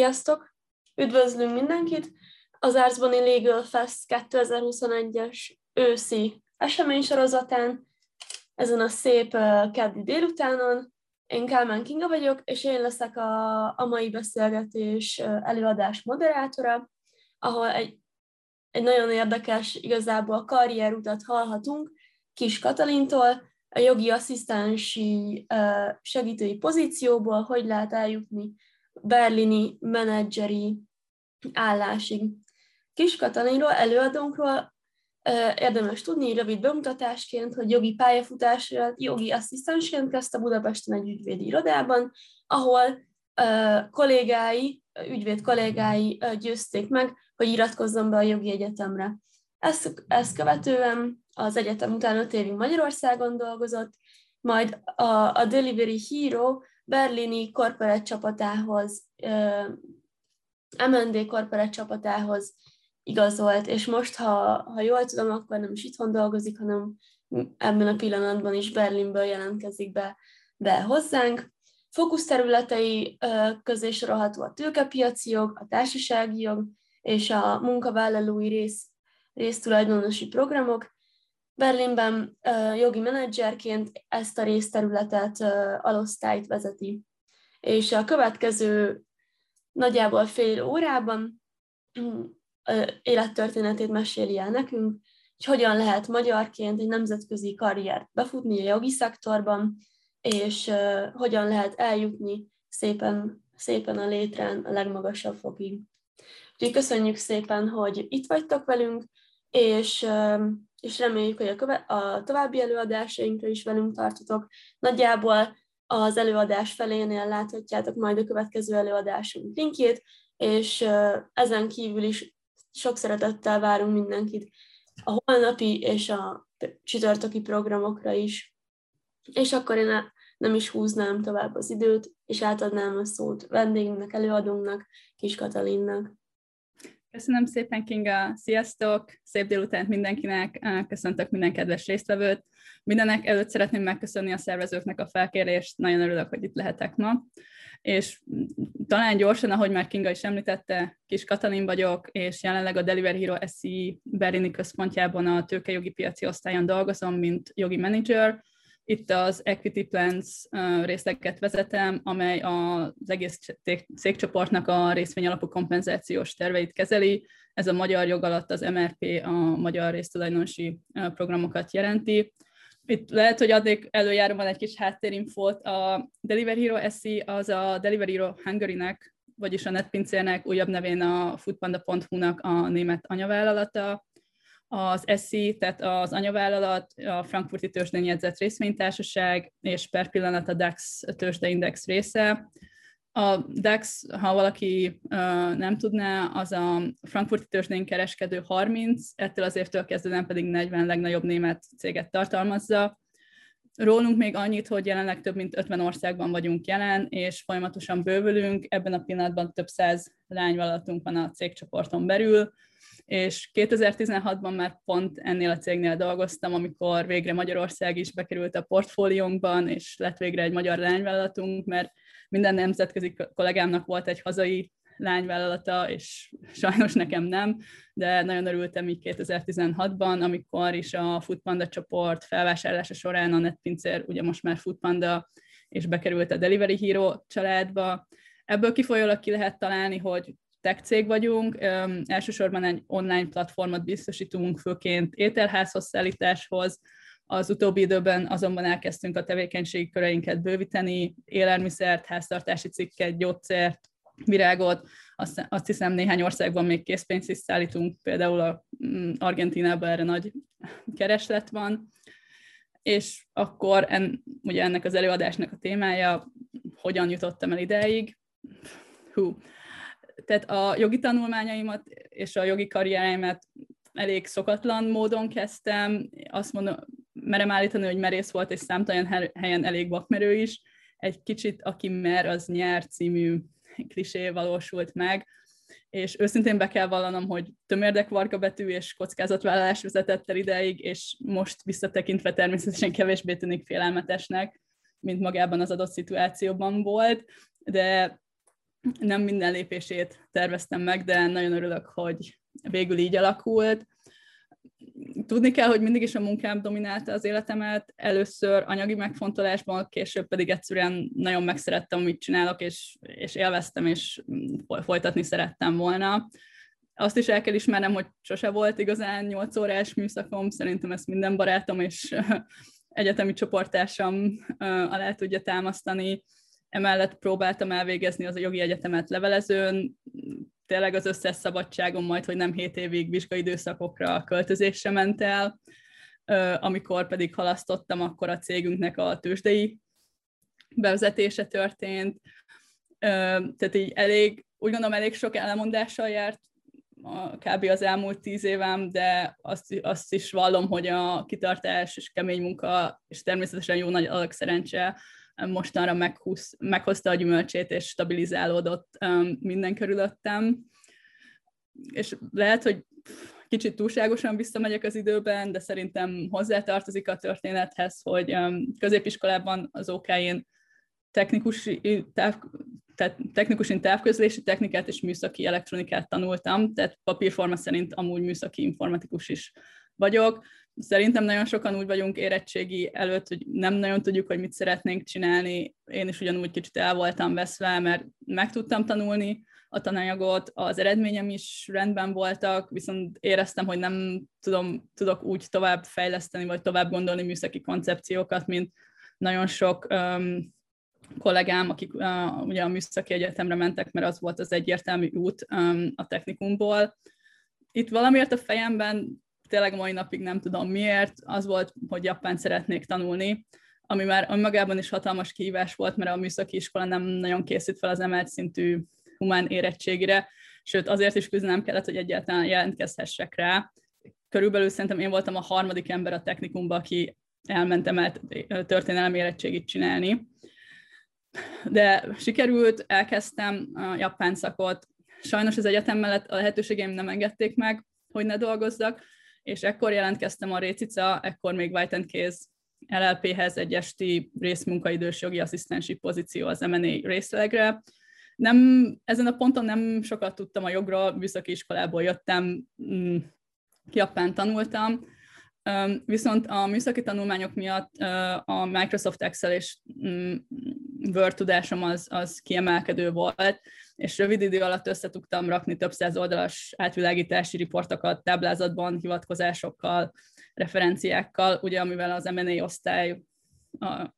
Sziasztok! Üdvözlünk mindenkit! Az Arzboni Legal Fest 2021-es őszi eseménysorozatán, ezen a szép keddi délutánon. Én Kálmán Kinga vagyok, és én leszek a, a mai beszélgetés előadás moderátora, ahol egy, egy nagyon érdekes, igazából karrierutat hallhatunk Kis Katalintól, a jogi asszisztensi segítői pozícióból, hogy lehet eljutni berlini menedzseri állásig. Kis Katalinról, előadónkról érdemes tudni rövid bemutatásként, hogy jogi pályafutásra jogi asszisztensként kezdte Budapesten egy ügyvédi irodában, ahol kollégái, ügyvéd kollégái győzték meg, hogy iratkozzon be a jogi egyetemre. Ezt, ezt követően az egyetem után öt évig Magyarországon dolgozott, majd a, a Delivery Hero berlini korporát csapatához, MND korporát csapatához igazolt, és most, ha, ha jól tudom, akkor nem is itthon dolgozik, hanem ebben a pillanatban is Berlinből jelentkezik be, be hozzánk. Fókuszterületei közé sorolható a tőkepiaci jog, a társasági jog és a munkavállalói rész, résztulajdonosi programok. Berlinben jogi menedzserként ezt a részterületet alosztályt vezeti. És a következő nagyjából fél órában élettörténetét meséli el nekünk, hogy hogyan lehet magyarként egy nemzetközi karriert befutni a jogi szektorban, és hogyan lehet eljutni szépen, szépen a létrán a legmagasabb fokig. Úgyhogy köszönjük szépen, hogy itt vagytok velünk, és, és reméljük, hogy a, köve- a további előadásainkra is velünk tartotok. Nagyjából az előadás felénél láthatjátok majd a következő előadásunk linkjét, és ezen kívül is sok szeretettel várunk mindenkit a holnapi és a csütörtöki programokra is. És akkor én nem is húznám tovább az időt, és átadnám a szót vendégünknek, előadónknak, Kis Katalinnak. Köszönöm szépen, Kinga! Sziasztok! Szép délutánt mindenkinek! Köszöntök minden kedves résztvevőt! Mindenek előtt szeretném megköszönni a szervezőknek a felkérést, nagyon örülök, hogy itt lehetek ma. És talán gyorsan, ahogy már Kinga is említette, Kis Katalin vagyok, és jelenleg a Delivery Hero SCI Berlini központjában a tőkejogi piaci osztályon dolgozom, mint jogi menedzser, itt az Equity Plans részleget vezetem, amely az egész cégcsoportnak a részvényalapú kompenzációs terveit kezeli. Ez a magyar jog alatt az MRP, a Magyar Résztulajdonosi Programokat jelenti. Itt lehet, hogy addig előjáróban egy kis háttérinfót. A Delivery Hero SC az a Delivery Hero Hungary-nek, vagyis a netpincérnek, újabb nevén a foodpanda.hu-nak a német anyavállalata az SZI, tehát az anyavállalat, a Frankfurti tőzsdén jegyzett részvénytársaság, és per pillanat a DAX tőzsdeindex része. A DAX, ha valaki uh, nem tudná, az a Frankfurti tőzsdén kereskedő 30, ettől az évtől kezdően pedig 40 legnagyobb német céget tartalmazza. Rólunk még annyit, hogy jelenleg több mint 50 országban vagyunk jelen, és folyamatosan bővülünk. Ebben a pillanatban több száz lányvállalatunk van a cégcsoporton belül, és 2016-ban már pont ennél a cégnél dolgoztam, amikor végre Magyarország is bekerült a portfóliónkban, és lett végre egy magyar lányvállalatunk, mert minden nemzetközi kollégámnak volt egy hazai lányvállalata, és sajnos nekem nem, de nagyon örültem így 2016-ban, amikor is a Foodpanda csoport felvásárlása során a netpincér, ugye most már Foodpanda, és bekerült a Delivery Hero családba. Ebből kifolyólag ki lehet találni, hogy tech cég vagyunk, um, elsősorban egy online platformot biztosítunk, főként ételházhoz szállításhoz, az utóbbi időben azonban elkezdtünk a tevékenységi köreinket bővíteni, élelmiszert, háztartási cikket, gyógyszert, virágot, azt, azt hiszem néhány országban még készpénzt is szállítunk, például a mm, Argentinában erre nagy kereslet van, és akkor en, ugye ennek az előadásnak a témája, hogyan jutottam el ideig. Hú, tehát a jogi tanulmányaimat és a jogi karriereimet elég szokatlan módon kezdtem. Azt mondom, merem állítani, hogy merész volt, és számtalan helyen elég vakmerő is. Egy kicsit, aki mer, az nyer című klisé valósult meg, és őszintén be kell vallanom, hogy tömérdek varga betű és kockázatvállalás vezetett el ideig, és most visszatekintve természetesen kevésbé tűnik félelmetesnek, mint magában az adott szituációban volt, de nem minden lépését terveztem meg, de nagyon örülök, hogy végül így alakult. Tudni kell, hogy mindig is a munkám dominálta az életemet, először anyagi megfontolásban, később pedig egyszerűen nagyon megszerettem, amit csinálok, és, és élveztem, és folytatni szerettem volna. Azt is el kell ismernem, hogy sose volt igazán 8 órás műszakom, szerintem ezt minden barátom és egyetemi csoportársam alá tudja támasztani. Emellett próbáltam elvégezni az a jogi egyetemet levelezőn, tényleg az összes szabadságom majd, hogy nem 7 évig vizsgaidőszakokra költözésre ment el, amikor pedig halasztottam, akkor a cégünknek a tőzsdei bevezetése történt. Tehát így elég, úgy gondolom elég sok elmondással járt a, kb. az elmúlt tíz évem, de azt, azt is vallom, hogy a kitartás és kemény munka, és természetesen jó nagy adag szerencse mostanra meghúz, meghozta a gyümölcsét, és stabilizálódott um, minden körülöttem. És lehet, hogy kicsit túlságosan visszamegyek az időben, de szerintem hozzátartozik a történethez, hogy um, középiskolában az ok technikus táv, tehát technikusin távközlési technikát és műszaki elektronikát tanultam, tehát papírforma szerint amúgy műszaki informatikus is vagyok. Szerintem nagyon sokan úgy vagyunk érettségi előtt, hogy nem nagyon tudjuk, hogy mit szeretnénk csinálni. Én is ugyanúgy kicsit el voltam veszve, mert meg tudtam tanulni a tananyagot, az eredményem is rendben voltak, viszont éreztem, hogy nem tudom, tudok úgy tovább fejleszteni, vagy tovább gondolni műszaki koncepciókat, mint nagyon sok um, kollégám, akik uh, ugye a műszaki egyetemre mentek, mert az volt az egyértelmű út um, a technikumból. Itt valamiért a fejemben tényleg mai napig nem tudom miért, az volt, hogy japán szeretnék tanulni, ami már önmagában is hatalmas kihívás volt, mert a műszaki iskola nem nagyon készít fel az emelt szintű humán érettségire, sőt azért is küzdenem kellett, hogy egyáltalán jelentkezhessek rá. Körülbelül szerintem én voltam a harmadik ember a technikumba, aki elment emelt történelmi érettségit csinálni. De sikerült, elkezdtem a japán szakot, sajnos az egyetem mellett a lehetőségeim nem engedték meg, hogy ne dolgozzak, és ekkor jelentkeztem a Récica, ekkor még White Case LLP-hez egy esti részmunkaidős jogi asszisztensi pozíció az M&A részlegre. Nem, ezen a ponton nem sokat tudtam a jogról, műszaki iskolából jöttem, mm, Japán tanultam, Viszont a műszaki tanulmányok miatt a Microsoft Excel és mm, Word tudásom az, az kiemelkedő volt, és rövid idő alatt össze tudtam rakni több száz oldalas átvilágítási riportokat táblázatban, hivatkozásokkal, referenciákkal, ugye amivel az M&A osztály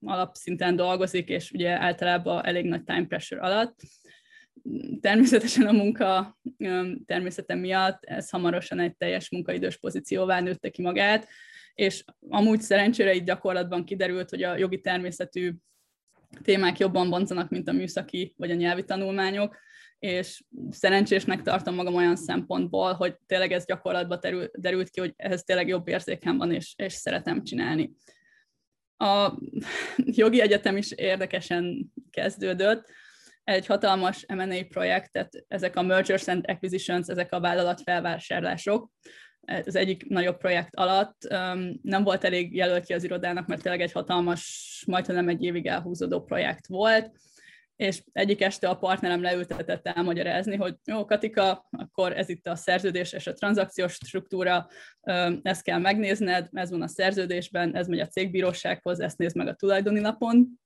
alapszinten dolgozik, és ugye általában elég nagy time pressure alatt. Természetesen a munka természete miatt ez hamarosan egy teljes munkaidős pozícióvá nőtte ki magát, és amúgy szerencsére így gyakorlatban kiderült, hogy a jogi természetű témák jobban bonzanak, mint a műszaki vagy a nyelvi tanulmányok, és szerencsésnek tartom magam olyan szempontból, hogy tényleg ez gyakorlatban terül, derült ki, hogy ehhez tényleg jobb érzékem van, és, és szeretem csinálni. A jogi egyetem is érdekesen kezdődött, egy hatalmas M&A projekt, tehát ezek a mergers and acquisitions, ezek a vállalat felvásárlások, az egyik nagyobb projekt alatt nem volt elég jelöltje az irodának, mert tényleg egy hatalmas, majdnem nem egy évig elhúzódó projekt volt, és egyik este a partnerem leültetett elmagyarázni, hogy jó, Katika, akkor ez itt a szerződés és a tranzakciós struktúra, ezt kell megnézned, ez van a szerződésben, ez megy a cégbírósághoz, ezt nézd meg a tulajdoni lapon.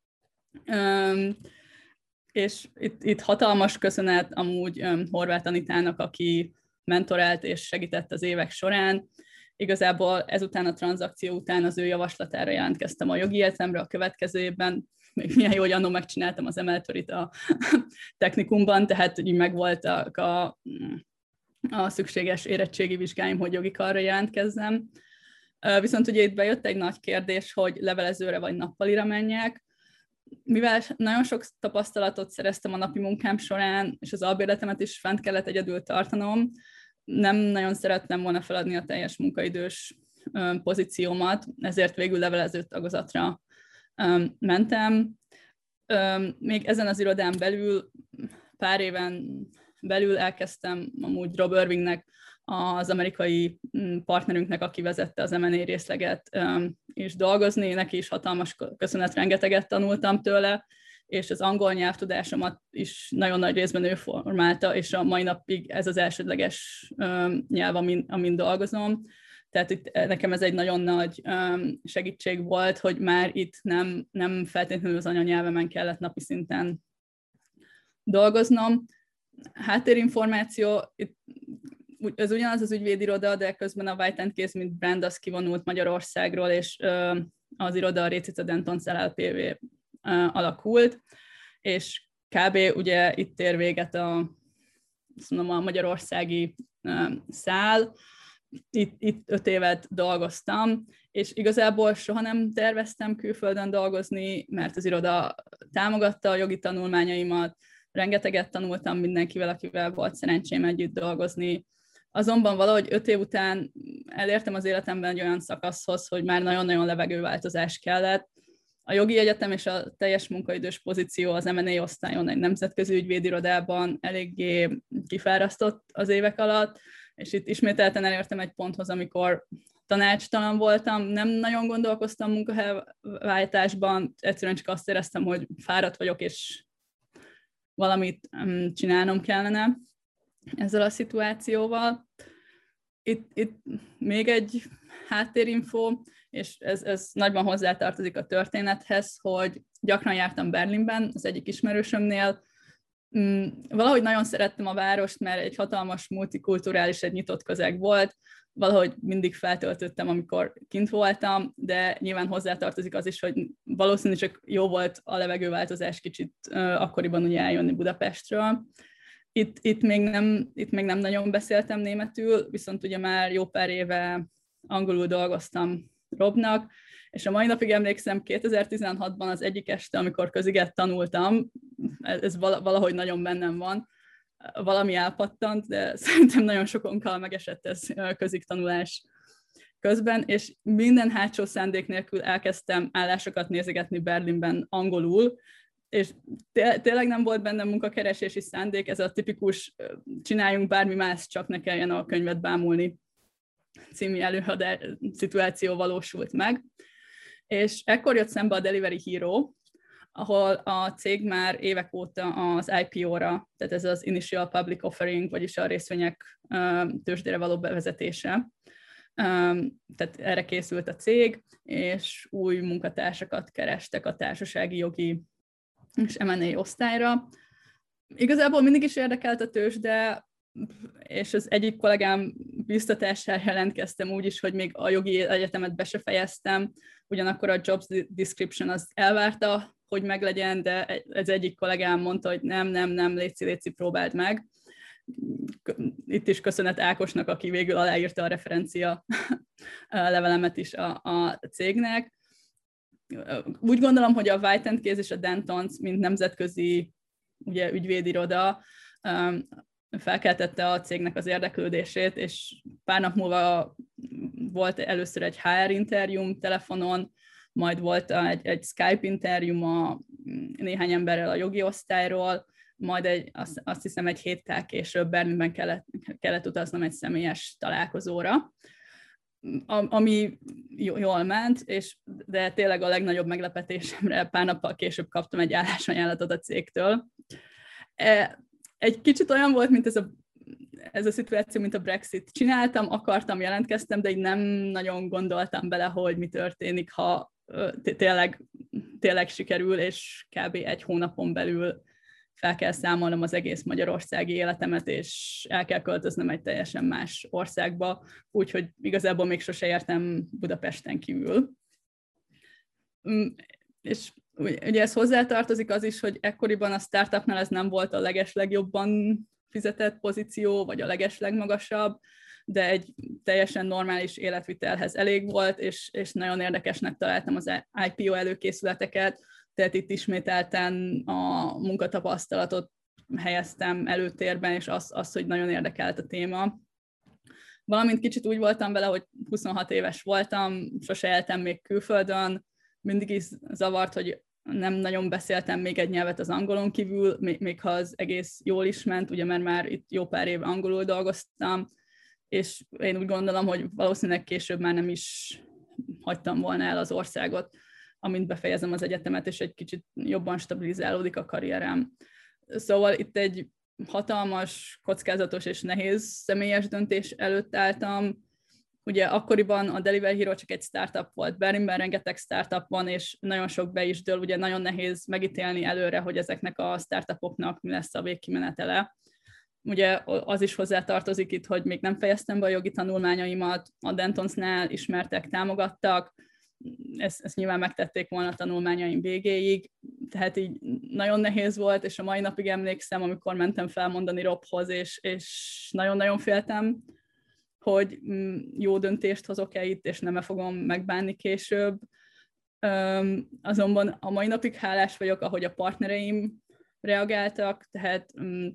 És itt, itt hatalmas köszönet amúgy Horváth Anitának, aki mentorált és segített az évek során. Igazából ezután a tranzakció után az ő javaslatára jelentkeztem a jogi egyetemre a következő évben, még milyen jó, hogy annól megcsináltam az emeltorit a technikumban, tehát így megvoltak a, a szükséges érettségi vizsgáim, hogy jogi karra jelentkezzem. Viszont ugye itt bejött egy nagy kérdés, hogy levelezőre vagy nappalira menjek, mivel nagyon sok tapasztalatot szereztem a napi munkám során, és az albérletemet is fent kellett egyedül tartanom, nem nagyon szerettem volna feladni a teljes munkaidős pozíciómat, ezért végül levelező tagozatra mentem. Még ezen az irodán belül pár éven belül elkezdtem amúgy Rob Irvingnek, az amerikai mm, partnerünknek, aki vezette az M&A részleget, és dolgozni, neki is hatalmas köszönet, rengeteget tanultam tőle, és az angol nyelvtudásomat is nagyon nagy részben ő formálta, és a mai napig ez az elsődleges nyelv, amin, amin dolgozom. Tehát itt nekem ez egy nagyon nagy segítség volt, hogy már itt nem, nem feltétlenül az anyanyelvemen kellett napi szinten dolgoznom. Háttérinformáció, itt ez ugyanaz az ügyvédiroda, de közben a White Case, mint brand, az kivonult Magyarországról, és az iroda a Récica Denton LLPV alakult, és kb. ugye itt ér véget a, mondom, a magyarországi szál, itt, itt öt évet dolgoztam, és igazából soha nem terveztem külföldön dolgozni, mert az iroda támogatta a jogi tanulmányaimat, rengeteget tanultam mindenkivel, akivel volt szerencsém együtt dolgozni, Azonban valahogy öt év után elértem az életemben egy olyan szakaszhoz, hogy már nagyon-nagyon levegőváltozás kellett. A jogi egyetem és a teljes munkaidős pozíció az M&A osztályon egy nemzetközi ügyvédirodában eléggé kifárasztott az évek alatt, és itt ismételten elértem egy ponthoz, amikor tanácstalan voltam, nem nagyon gondolkoztam munkahelyváltásban, egyszerűen csak azt éreztem, hogy fáradt vagyok, és valamit mm, csinálnom kellene ezzel a szituációval. Itt, itt még egy háttérinfo, és ez, ez nagyban hozzátartozik a történethez, hogy gyakran jártam Berlinben, az egyik ismerősömnél, mm, valahogy nagyon szerettem a várost, mert egy hatalmas multikulturális, egy nyitott közeg volt, valahogy mindig feltöltöttem, amikor kint voltam, de nyilván hozzátartozik az is, hogy valószínűleg csak jó volt a levegőváltozás kicsit akkoriban ugye eljönni Budapestről, itt, itt, még nem, itt még nem nagyon beszéltem németül, viszont ugye már jó pár éve angolul dolgoztam Robnak, és a mai napig emlékszem, 2016-ban az egyik este, amikor köziget tanultam, ez valahogy nagyon bennem van, valami elpattant, de szerintem nagyon sokunkkal megesett ez közig tanulás közben, és minden hátsó szándék nélkül elkezdtem állásokat nézegetni Berlinben angolul, és tényleg nem volt benne munkakeresési szándék, ez a tipikus csináljunk bármi más, csak ne kelljen a könyvet bámulni című előadás szituáció valósult meg. És ekkor jött szembe a Delivery Hero, ahol a cég már évek óta az IPO-ra, tehát ez az Initial Public Offering, vagyis a részvények tőzsdére való bevezetése. Tehát erre készült a cég, és új munkatársakat kerestek a társasági jogi és M&A osztályra. Igazából mindig is érdekelt a tős, de és az egyik kollégám biztatására jelentkeztem úgy is, hogy még a jogi egyetemet be se fejeztem, ugyanakkor a jobs description az elvárta, hogy meglegyen, de ez egyik kollégám mondta, hogy nem, nem, nem, léci, léci, próbáld meg. Itt is köszönet Ákosnak, aki végül aláírta a referencia levelemet is a, a cégnek úgy gondolom, hogy a White Case és a Dentons, mint nemzetközi ugye, ügyvédiroda um, felkeltette a cégnek az érdeklődését, és pár nap múlva volt először egy HR interjúm telefonon, majd volt egy, egy Skype interjúm a néhány emberrel a jogi osztályról, majd egy, azt, azt hiszem egy héttel később Berlinben kellett, kellett utaznom egy személyes találkozóra ami jól ment, és, de tényleg a legnagyobb meglepetésemre pár nappal később kaptam egy állásajánlatot a cégtől. E, egy kicsit olyan volt, mint ez a, ez a szituáció, mint a Brexit. Csináltam, akartam, jelentkeztem, de így nem nagyon gondoltam bele, hogy mi történik, ha tényleg, tényleg sikerül, és kb. egy hónapon belül fel kell számolnom az egész magyarországi életemet, és el kell költöznöm egy teljesen más országba, úgyhogy igazából még sose értem Budapesten kívül. Mm, és ugye ez hozzátartozik az is, hogy ekkoriban a startupnál ez nem volt a legeslegjobban fizetett pozíció, vagy a legeslegmagasabb, de egy teljesen normális életvitelhez elég volt, és, és nagyon érdekesnek találtam az IPO előkészületeket, tehát itt ismételten a munkatapasztalatot helyeztem előtérben, és az, az, hogy nagyon érdekelt a téma. Valamint kicsit úgy voltam vele, hogy 26 éves voltam, sose éltem még külföldön, mindig is zavart, hogy nem nagyon beszéltem még egy nyelvet az angolon kívül, még, még ha az egész jól is ment, ugye mert már itt jó pár éve angolul dolgoztam, és én úgy gondolom, hogy valószínűleg később már nem is hagytam volna el az országot amint befejezem az egyetemet, és egy kicsit jobban stabilizálódik a karrierem. Szóval itt egy hatalmas, kockázatos és nehéz személyes döntés előtt álltam. Ugye akkoriban a Delivery Hero csak egy startup volt, Berlinben rengeteg startup van, és nagyon sok be is dől, ugye nagyon nehéz megítélni előre, hogy ezeknek a startupoknak mi lesz a végkimenetele. Ugye az is hozzá tartozik itt, hogy még nem fejeztem be a jogi tanulmányaimat, a Dentonsnál ismertek, támogattak, ezt, ezt nyilván megtették volna a tanulmányaim végéig, tehát így nagyon nehéz volt, és a mai napig emlékszem, amikor mentem felmondani Robhoz, és, és nagyon-nagyon féltem, hogy mm, jó döntést hozok-e itt, és nem -e fogom megbánni később. Azonban a mai napig hálás vagyok, ahogy a partnereim reagáltak, tehát mm,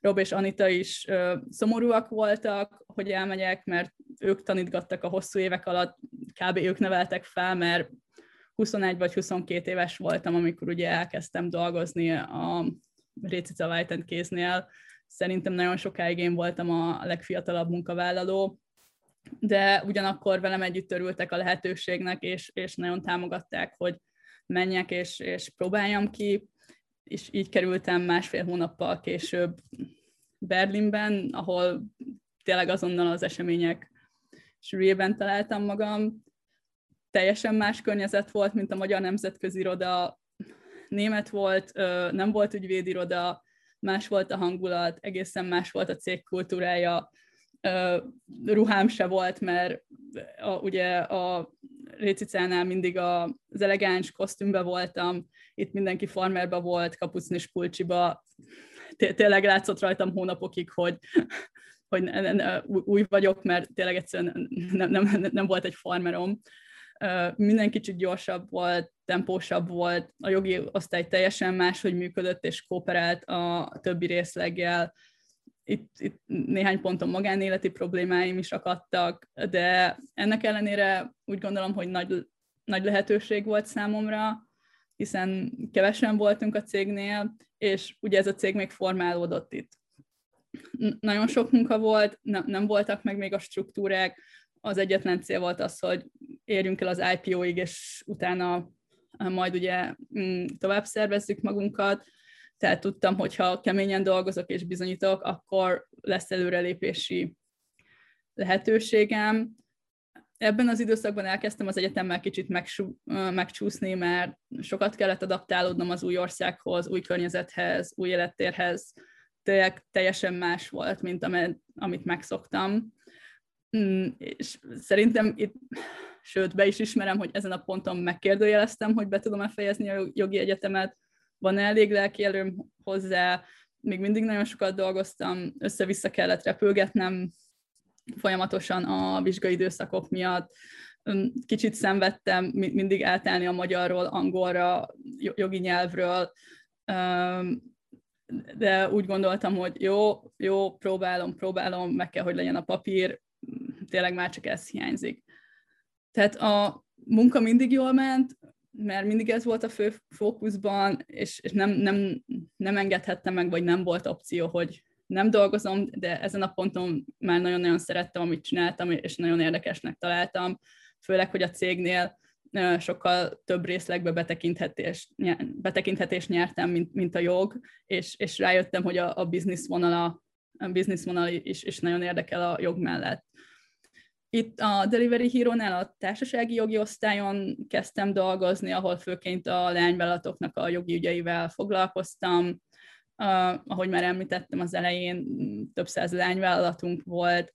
Rob és Anita is szomorúak voltak, hogy elmegyek, mert ők tanítgattak a hosszú évek alatt, kb. ők neveltek fel, mert 21 vagy 22 éves voltam, amikor ugye elkezdtem dolgozni a Récica White kéznél. Szerintem nagyon sokáig én voltam a legfiatalabb munkavállaló, de ugyanakkor velem együtt örültek a lehetőségnek, és, és nagyon támogatták, hogy menjek és, és próbáljam ki, és így kerültem másfél hónappal később Berlinben, ahol tényleg azonnal az események sűrűjében találtam magam. Teljesen más környezet volt, mint a Magyar Nemzetközi Iroda. Német volt, nem volt ügyvédiroda, más volt a hangulat, egészen más volt a cég kultúrája, ruhám se volt, mert a, ugye a Récicánál mindig az elegáns kosztümbe voltam, itt mindenki farmerba volt, kapucnis pulcsiba, tényleg látszott rajtam hónapokig, hogy, hogy új vagyok, mert tényleg egyszerűen nem, nem, nem volt egy farmerom. Minden kicsit gyorsabb volt, tempósabb volt, a jogi osztály teljesen máshogy működött és kooperált a többi részleggel. Itt, itt néhány ponton magánéleti problémáim is akadtak, de ennek ellenére úgy gondolom, hogy nagy, nagy lehetőség volt számomra, hiszen kevesen voltunk a cégnél, és ugye ez a cég még formálódott itt. Nagyon sok munka volt, ne, nem voltak meg még a struktúrák, az egyetlen cél volt az, hogy érjünk el az IPO-ig, és utána majd ugye mm, tovább szervezzük magunkat, tehát tudtam, hogy ha keményen dolgozok és bizonyítok, akkor lesz előrelépési lehetőségem, ebben az időszakban elkezdtem az egyetemmel kicsit megsú, megcsúszni, mert sokat kellett adaptálódnom az új országhoz, új környezethez, új élettérhez. Tényleg teljesen más volt, mint amit megszoktam. Mm, és szerintem itt, sőt, be is ismerem, hogy ezen a ponton megkérdőjeleztem, hogy be tudom-e fejezni a jogi egyetemet, van elég lelki erőm hozzá, még mindig nagyon sokat dolgoztam, össze-vissza kellett repülgetnem, folyamatosan a vizsgai időszakok miatt. Kicsit szenvedtem mindig eltelni a magyarról, angolra, jogi nyelvről, de úgy gondoltam, hogy jó, jó, próbálom, próbálom, meg kell, hogy legyen a papír, tényleg már csak ez hiányzik. Tehát a munka mindig jól ment, mert mindig ez volt a fő fókuszban, és, és nem, nem, nem engedhettem meg, vagy nem volt opció, hogy nem dolgozom, de ezen a ponton már nagyon-nagyon szerettem, amit csináltam, és nagyon érdekesnek találtam, főleg, hogy a cégnél sokkal több részlegbe betekinthetést, betekinthetést nyertem, mint, mint a jog, és, és rájöttem, hogy a, a business vonala, a business vonal is, is nagyon érdekel a jog mellett. Itt a Delivery Hero-nál a társasági jogi osztályon kezdtem dolgozni, ahol főként a leányvállalatoknak a jogi ügyeivel foglalkoztam, Uh, ahogy már említettem az elején, több száz lányvállalatunk volt.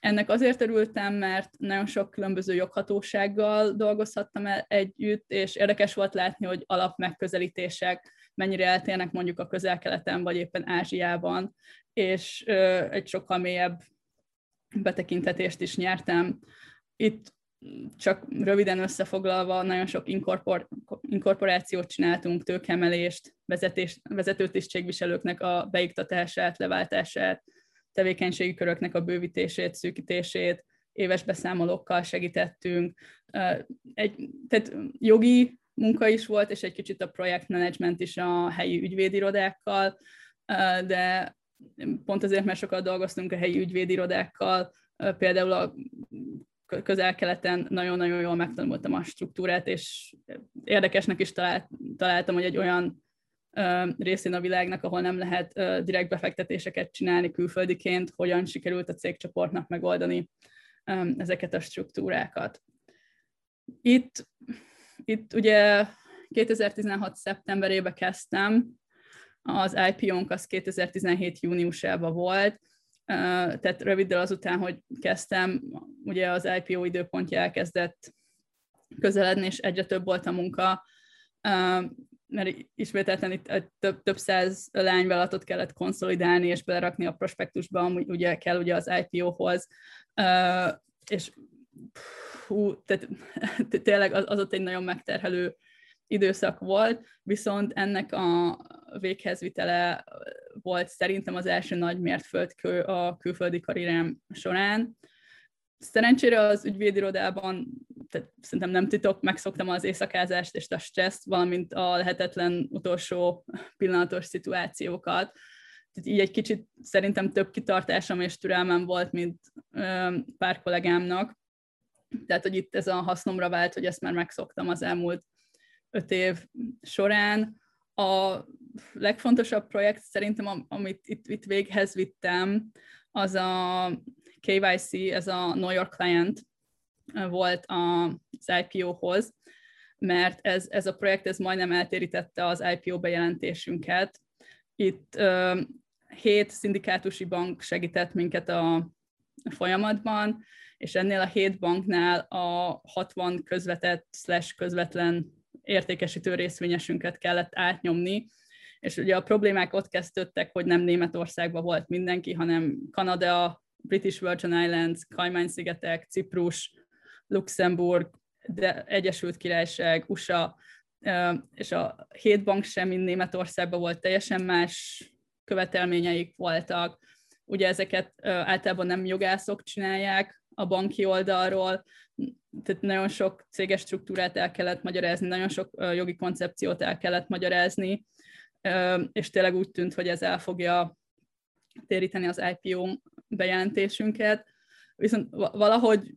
Ennek azért örültem, mert nagyon sok különböző joghatósággal dolgozhattam együtt, és érdekes volt látni, hogy alapmegközelítések mennyire eltérnek mondjuk a közel-keleten, vagy éppen Ázsiában, és uh, egy sokkal mélyebb betekintetést is nyertem. Itt csak röviden összefoglalva, nagyon sok inkorpor, inkorporációt csináltunk, tőkemelést, vezetés, vezetőtisztségviselőknek a beiktatását, leváltását, tevékenységi köröknek a bővítését, szűkítését, éves beszámolókkal segítettünk. Egy, tehát jogi munka is volt, és egy kicsit a projektmenedzsment is a helyi ügyvédirodákkal, de pont azért, mert sokat dolgoztunk a helyi ügyvédirodákkal, például a közel-keleten nagyon-nagyon jól megtanultam a struktúrát, és érdekesnek is talált, találtam, hogy egy olyan részén a világnak, ahol nem lehet direkt befektetéseket csinálni külföldiként, hogyan sikerült a cégcsoportnak megoldani ezeket a struktúrákat. Itt, itt ugye 2016. szeptemberében kezdtem, az IPO-nk az 2017. júniusában volt, tehát röviddel azután, hogy kezdtem, ugye az IPO időpontja elkezdett közeledni, és egyre több volt a munka, mert ismételten itt több, több száz lányvállalatot kellett konszolidálni és belerakni a prospektusba, ami ugye kell ugye az IPO-hoz, és hú, tehát tényleg az, az ott egy nagyon megterhelő időszak volt, viszont ennek a véghezvitele volt szerintem az első nagy mértföldkő a külföldi karrierem során. Szerencsére az ügyvédirodában, tehát szerintem nem titok, megszoktam az éjszakázást és a stresszt, valamint a lehetetlen utolsó pillanatos szituációkat. Tehát így egy kicsit szerintem több kitartásom és türelmem volt, mint pár kollégámnak. Tehát, hogy itt ez a hasznomra vált, hogy ezt már megszoktam az elmúlt öt év során. A legfontosabb projekt szerintem, amit itt, itt véghez vittem, az a KYC, ez a Know Your Client volt az IPO-hoz, mert ez, ez a projekt ez majdnem eltérítette az IPO bejelentésünket. Itt ö, hét szindikátusi bank segített minket a folyamatban, és ennél a hét banknál a 60 közvetett slash közvetlen értékesítő részvényesünket kellett átnyomni, és ugye a problémák ott kezdődtek, hogy nem Németországban volt mindenki, hanem Kanada, British Virgin Islands, Kajmán-szigetek, Ciprus, Luxemburg, de Egyesült Királyság, USA, és a hét bank sem mind Németországban volt, teljesen más követelményeik voltak. Ugye ezeket általában nem jogászok csinálják a banki oldalról, tehát nagyon sok céges struktúrát el kellett magyarázni, nagyon sok jogi koncepciót el kellett magyarázni, és tényleg úgy tűnt, hogy ez el fogja téríteni az IPO bejelentésünket. Viszont valahogy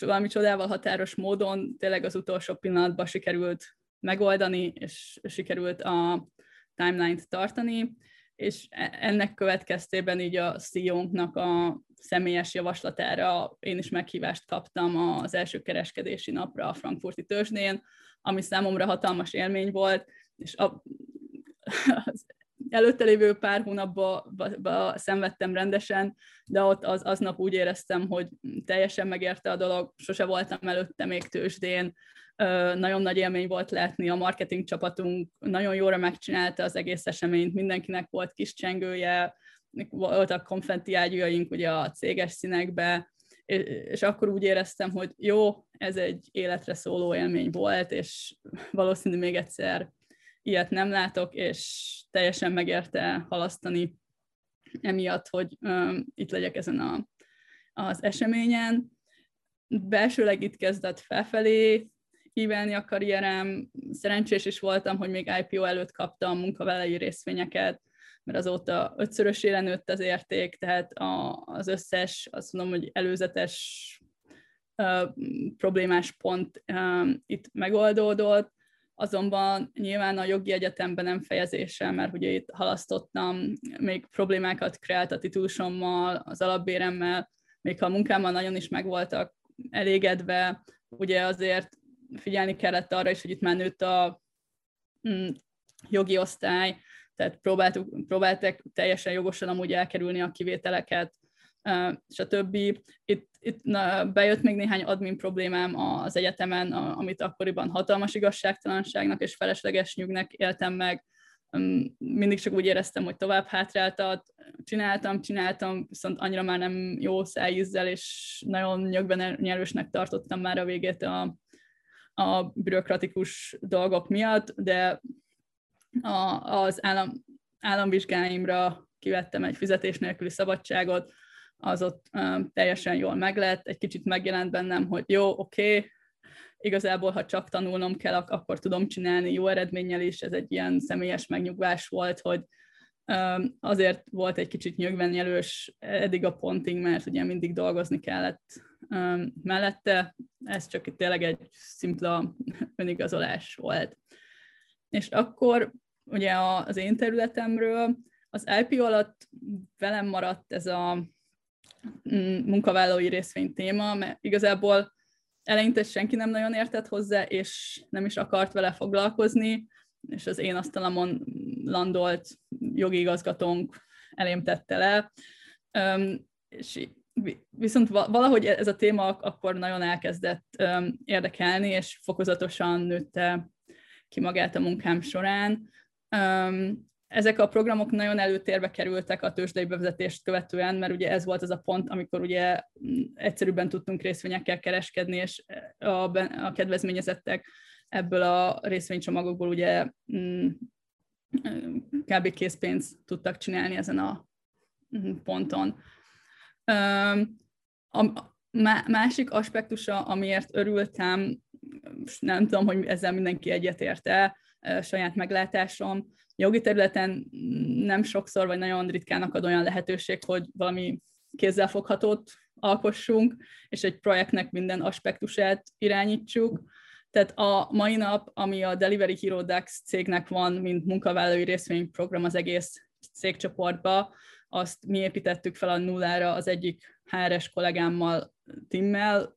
valami csodával határos módon tényleg az utolsó pillanatban sikerült megoldani, és sikerült a timeline-t tartani, és e-, ennek következtében így a CEO-nknak a személyes javaslatára én is meghívást kaptam az első kereskedési napra a frankfurti tőzsdén, ami számomra hatalmas élmény volt, és a, az előtte lévő pár hónapban szenvedtem rendesen, de ott az, aznap úgy éreztem, hogy teljesen megérte a dolog, sose voltam előtte még tőzsdén, nagyon nagy élmény volt látni, a marketing csapatunk nagyon jóra megcsinálta az egész eseményt, mindenkinek volt kis csengője, voltak konfetti ágyújaink ugye a céges színekbe, és akkor úgy éreztem, hogy jó, ez egy életre szóló élmény volt, és valószínű még egyszer ilyet nem látok, és teljesen megérte halasztani emiatt, hogy um, itt legyek ezen a, az eseményen. Belsőleg itt kezdett felfelé ívelni a karrierem. Szerencsés is voltam, hogy még IPO előtt kaptam munkavállalói részvényeket, mert azóta ötszörösére nőtt az érték, tehát a, az összes, azt mondom, hogy előzetes uh, problémás pont uh, itt megoldódott, azonban nyilván a jogi egyetemben nem fejezéssel, mert ugye itt halasztottam, még problémákat kreált a titulusommal, az alapbéremmel, még ha a munkámmal nagyon is megvoltak elégedve, ugye azért figyelni kellett arra is, hogy itt már nőtt a mm, jogi osztály, tehát próbáltuk, próbáltak teljesen jogosan amúgy elkerülni a kivételeket, és a többi. Itt, itt na, bejött még néhány admin problémám az egyetemen, amit akkoriban hatalmas igazságtalanságnak és felesleges nyugnek éltem meg. Mindig csak úgy éreztem, hogy tovább hátráltat. Csináltam, csináltam, viszont annyira már nem jó szájízzel, és nagyon nyögben nyerősnek tartottam már a végét a, a bürokratikus dolgok miatt, de a, az állam, államvizsgáimra kivettem egy fizetés nélküli szabadságot, az ott um, teljesen jól meglett, egy kicsit megjelent bennem, hogy jó, oké, okay, igazából, ha csak tanulnom kell, akkor tudom csinálni jó eredménnyel is, ez egy ilyen személyes megnyugvás volt, hogy um, azért volt egy kicsit nyögvenjelős eddig a ponting, mert ugye mindig dolgozni kellett um, mellette, ez csak tényleg egy szimpla önigazolás volt. És akkor ugye az én területemről az IP alatt velem maradt ez a mm, munkavállalói részvény téma, mert igazából eleinte senki nem nagyon értett hozzá, és nem is akart vele foglalkozni, és az én asztalamon landolt jogi igazgatónk elém tette le. És viszont valahogy ez a téma akkor nagyon elkezdett érdekelni, és fokozatosan nőtte ki magát a munkám során. Ezek a programok nagyon előtérbe kerültek a tőzsdei bevezetést követően, mert ugye ez volt az a pont, amikor ugye egyszerűbben tudtunk részvényekkel kereskedni, és a, a kedvezményezettek ebből a részvénycsomagokból ugye mm, kb. készpénzt tudtak csinálni ezen a mm, ponton. A másik aspektusa, amiért örültem, nem tudom, hogy ezzel mindenki egyetért-e, saját meglátásom, jogi területen nem sokszor, vagy nagyon ritkán akad olyan lehetőség, hogy valami kézzelfoghatót alkossunk, és egy projektnek minden aspektusát irányítsuk. Tehát a mai nap, ami a Delivery Hero DAX cégnek van, mint munkavállalói részvényprogram az egész cégcsoportba, azt mi építettük fel a nullára az egyik HRS kollégámmal, Timmel.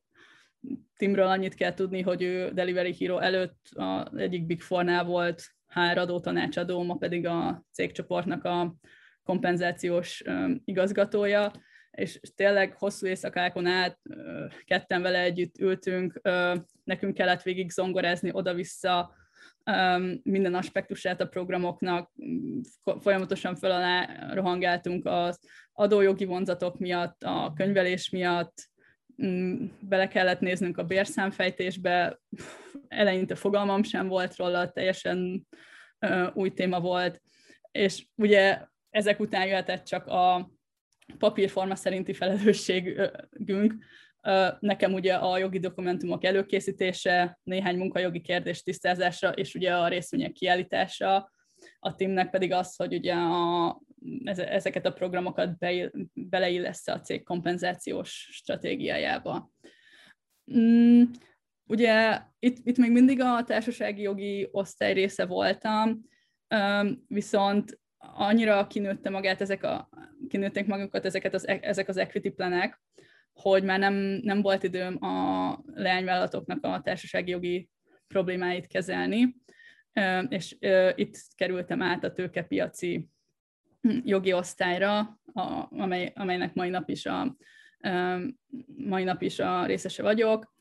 Timről annyit kell tudni, hogy ő Delivery Hero előtt az egyik Big Four-nál volt HR adó tanácsadó, ma pedig a cégcsoportnak a kompenzációs igazgatója, és tényleg hosszú éjszakákon át ketten vele együtt ültünk, nekünk kellett végig zongorázni oda-vissza minden aspektusát a programoknak, folyamatosan föl alá rohangáltunk az adójogi vonzatok miatt, a könyvelés miatt, bele kellett néznünk a bérszámfejtésbe, eleinte fogalmam sem volt róla, teljesen új téma volt, és ugye ezek után jöhetett csak a papírforma szerinti felelősségünk, Nekem ugye a jogi dokumentumok előkészítése, néhány munkajogi kérdés tisztázása, és ugye a részvények kiállítása, a teamnek pedig az, hogy ugye a, ezeket a programokat be, beleillesz a cég kompenzációs stratégiájába. Mm, ugye itt, itt még mindig a társasági jogi osztály része voltam, viszont annyira kinőtte magát ezek a, kinőtték magukat ezeket az, ezek az equity planek, hogy már nem, nem volt időm a leányvállalatoknak a társasági jogi problémáit kezelni, és itt kerültem át a tőkepiaci jogi osztályra, amely, amelynek mai nap is a, mai nap is a részese vagyok.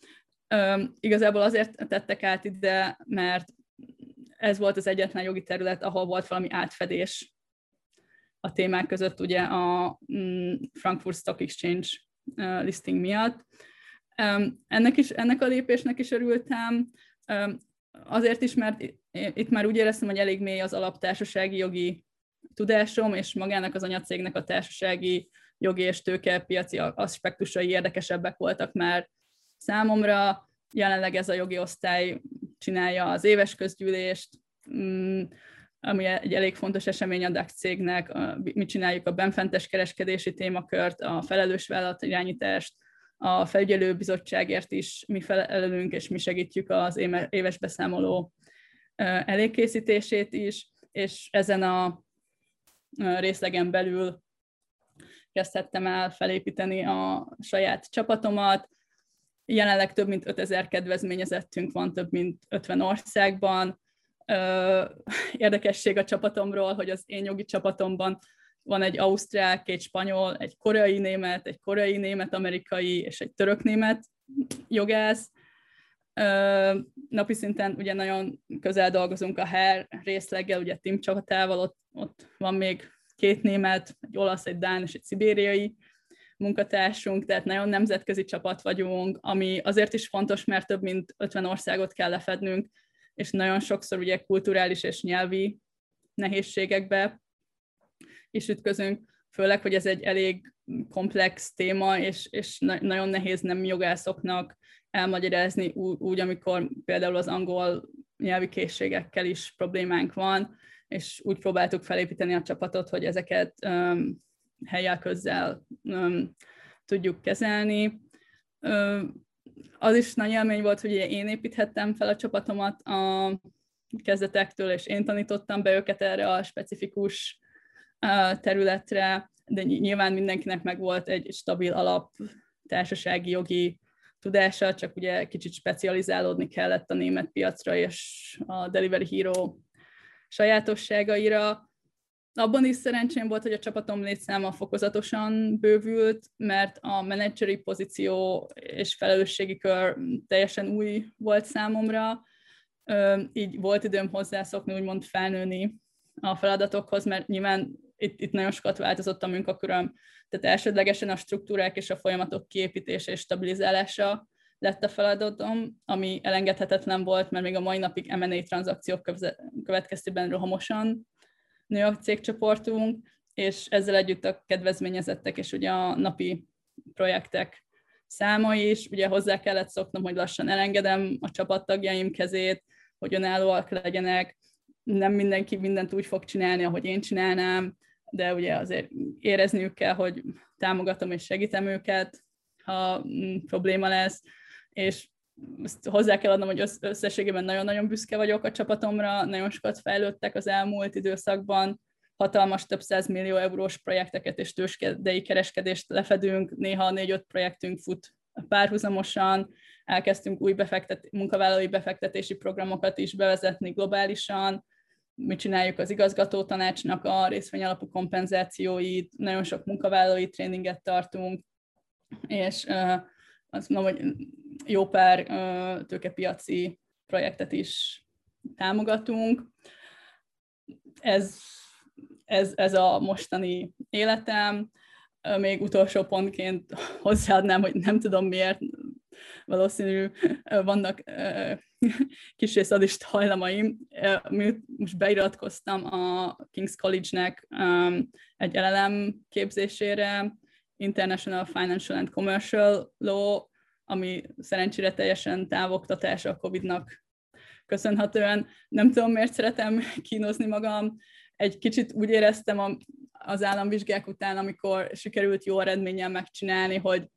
Igazából azért tettek át ide, mert ez volt az egyetlen jogi terület, ahol volt valami átfedés a témák között, ugye a mm, Frankfurt Stock Exchange listing miatt. Ennek, is, ennek a lépésnek is örültem, azért is, mert itt már úgy éreztem, hogy elég mély az alaptársasági jogi tudásom, és magának az anyacégnek a társasági jogi és piaci aspektusai érdekesebbek voltak már számomra. Jelenleg ez a jogi osztály csinálja az éves közgyűlést, mm, ami egy elég fontos esemény a DAX cégnek, mi csináljuk a benfentes kereskedési témakört, a felelős vállalatirányítást, a felügyelőbizottságért is mi felelünk, és mi segítjük az éves beszámoló elégkészítését is, és ezen a részlegen belül kezdhettem el felépíteni a saját csapatomat. Jelenleg több mint 5000 kedvezményezettünk van több mint 50 országban, érdekesség a csapatomról, hogy az én jogi csapatomban van egy ausztrák, egy spanyol, egy koreai német, egy koreai német amerikai és egy török német jogász. Napi szinten ugye nagyon közel dolgozunk a HER részleggel, ugye Tim csapatával, ott, ott van még két német, egy olasz, egy dán és egy szibériai munkatársunk, tehát nagyon nemzetközi csapat vagyunk, ami azért is fontos, mert több mint 50 országot kell lefednünk, és nagyon sokszor ugye kulturális és nyelvi nehézségekbe is ütközünk, főleg, hogy ez egy elég komplex téma, és, és nagyon nehéz nem jogászoknak elmagyarázni úgy, amikor például az angol nyelvi készségekkel is problémánk van, és úgy próbáltuk felépíteni a csapatot, hogy ezeket um, helyel közzel um, tudjuk kezelni. Um, az is nagy élmény volt, hogy én építhettem fel a csapatomat a kezdetektől, és én tanítottam be őket erre a specifikus területre, de nyilván mindenkinek meg volt egy stabil alap társasági jogi tudása, csak ugye kicsit specializálódni kellett a német piacra és a Delivery Hero sajátosságaira. Abban is szerencsém volt, hogy a csapatom létszáma fokozatosan bővült, mert a menedzseri pozíció és felelősségi kör teljesen új volt számomra, így volt időm hozzászokni, úgymond felnőni a feladatokhoz, mert nyilván itt, itt nagyon sokat változott a munkaköröm, tehát elsődlegesen a struktúrák és a folyamatok kiépítése és stabilizálása lett a feladatom, ami elengedhetetlen volt, mert még a mai napig M&A tranzakciók következtében rohamosan nő a cégcsoportunk, és ezzel együtt a kedvezményezettek és ugye a napi projektek száma is, ugye hozzá kellett szoknom, hogy lassan elengedem a csapattagjaim kezét, hogy önállóak legyenek, nem mindenki mindent úgy fog csinálni, ahogy én csinálnám, de ugye azért érezniük kell, hogy támogatom és segítem őket, ha mm, probléma lesz, és ezt hozzá kell adnom, hogy összességében nagyon-nagyon büszke vagyok a csapatomra, nagyon sokat fejlődtek az elmúlt időszakban, hatalmas több száz millió eurós projekteket és tőskedei kereskedést lefedünk, néha négy-öt projektünk fut párhuzamosan, elkezdtünk új befektet, munkavállalói befektetési programokat is bevezetni globálisan, mi csináljuk az igazgató tanácsnak a részvényalapú kompenzációit, nagyon sok munkavállalói tréninget tartunk, és azt mondom, hogy jó pár tőkepiaci projektet is támogatunk. Ez, ez, ez a mostani életem. Még utolsó pontként hozzáadnám, hogy nem tudom miért, valószínű vannak kis szadist hajlamaim. Most beiratkoztam a King's College-nek egy LLM képzésére, International Financial and Commercial Law, ami szerencsére teljesen távoktatás a Covid-nak köszönhetően. Nem tudom, miért szeretem kínozni magam. Egy kicsit úgy éreztem az államvizsgák után, amikor sikerült jó eredménnyel megcsinálni, hogy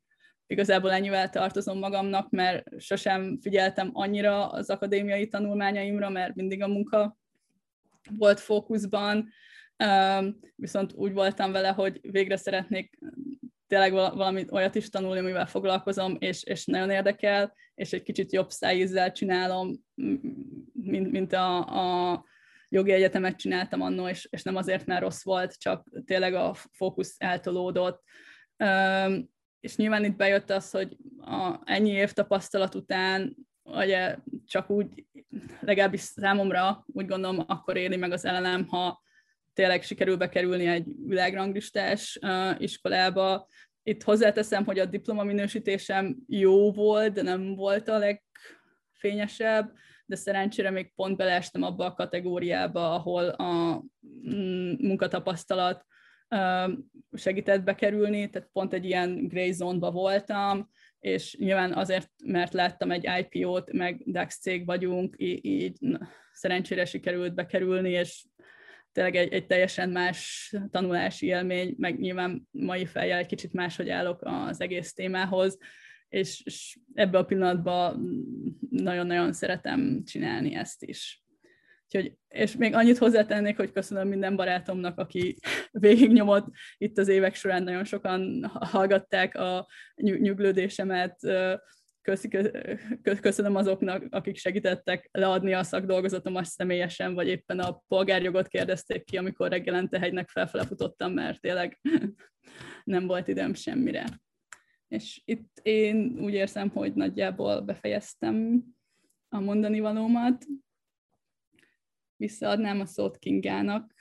igazából ennyivel tartozom magamnak, mert sosem figyeltem annyira az akadémiai tanulmányaimra, mert mindig a munka volt fókuszban, viszont úgy voltam vele, hogy végre szeretnék tényleg valamit olyat is tanulni, amivel foglalkozom, és, és nagyon érdekel, és egy kicsit jobb szájízzel csinálom, mint, mint a, a jogi egyetemet csináltam annó, és, és nem azért, mert rossz volt, csak tényleg a fókusz eltolódott és nyilván itt bejött az, hogy a, ennyi év tapasztalat után, ugye csak úgy, legalábbis számomra úgy gondolom, akkor éli meg az ellenem, ha tényleg sikerül bekerülni egy világranglistás uh, iskolába. Itt hozzáteszem, hogy a diploma minősítésem jó volt, de nem volt a legfényesebb, de szerencsére még pont beleestem abba a kategóriába, ahol a mm, munkatapasztalat segített bekerülni, tehát pont egy ilyen gray zone-ba voltam, és nyilván azért, mert láttam egy IPO-t, meg DAX cég vagyunk, így, így szerencsére sikerült bekerülni, és tényleg egy, egy teljesen más tanulási élmény, meg nyilván mai fejjel egy kicsit máshogy állok az egész témához, és, és ebbe a pillanatban nagyon-nagyon szeretem csinálni ezt is. Úgyhogy, és még annyit hozzátennék, hogy köszönöm minden barátomnak, aki végignyomott itt az évek során, nagyon sokan hallgatták a nyuglődésemet, köszönöm azoknak, akik segítettek leadni a szakdolgozatomat személyesen, vagy éppen a polgárjogot kérdezték ki, amikor reggelente hegynek felfele futottam, mert tényleg nem volt időm semmire. És itt én úgy érzem, hogy nagyjából befejeztem a mondani valómat visszaadnám a szót Kingának.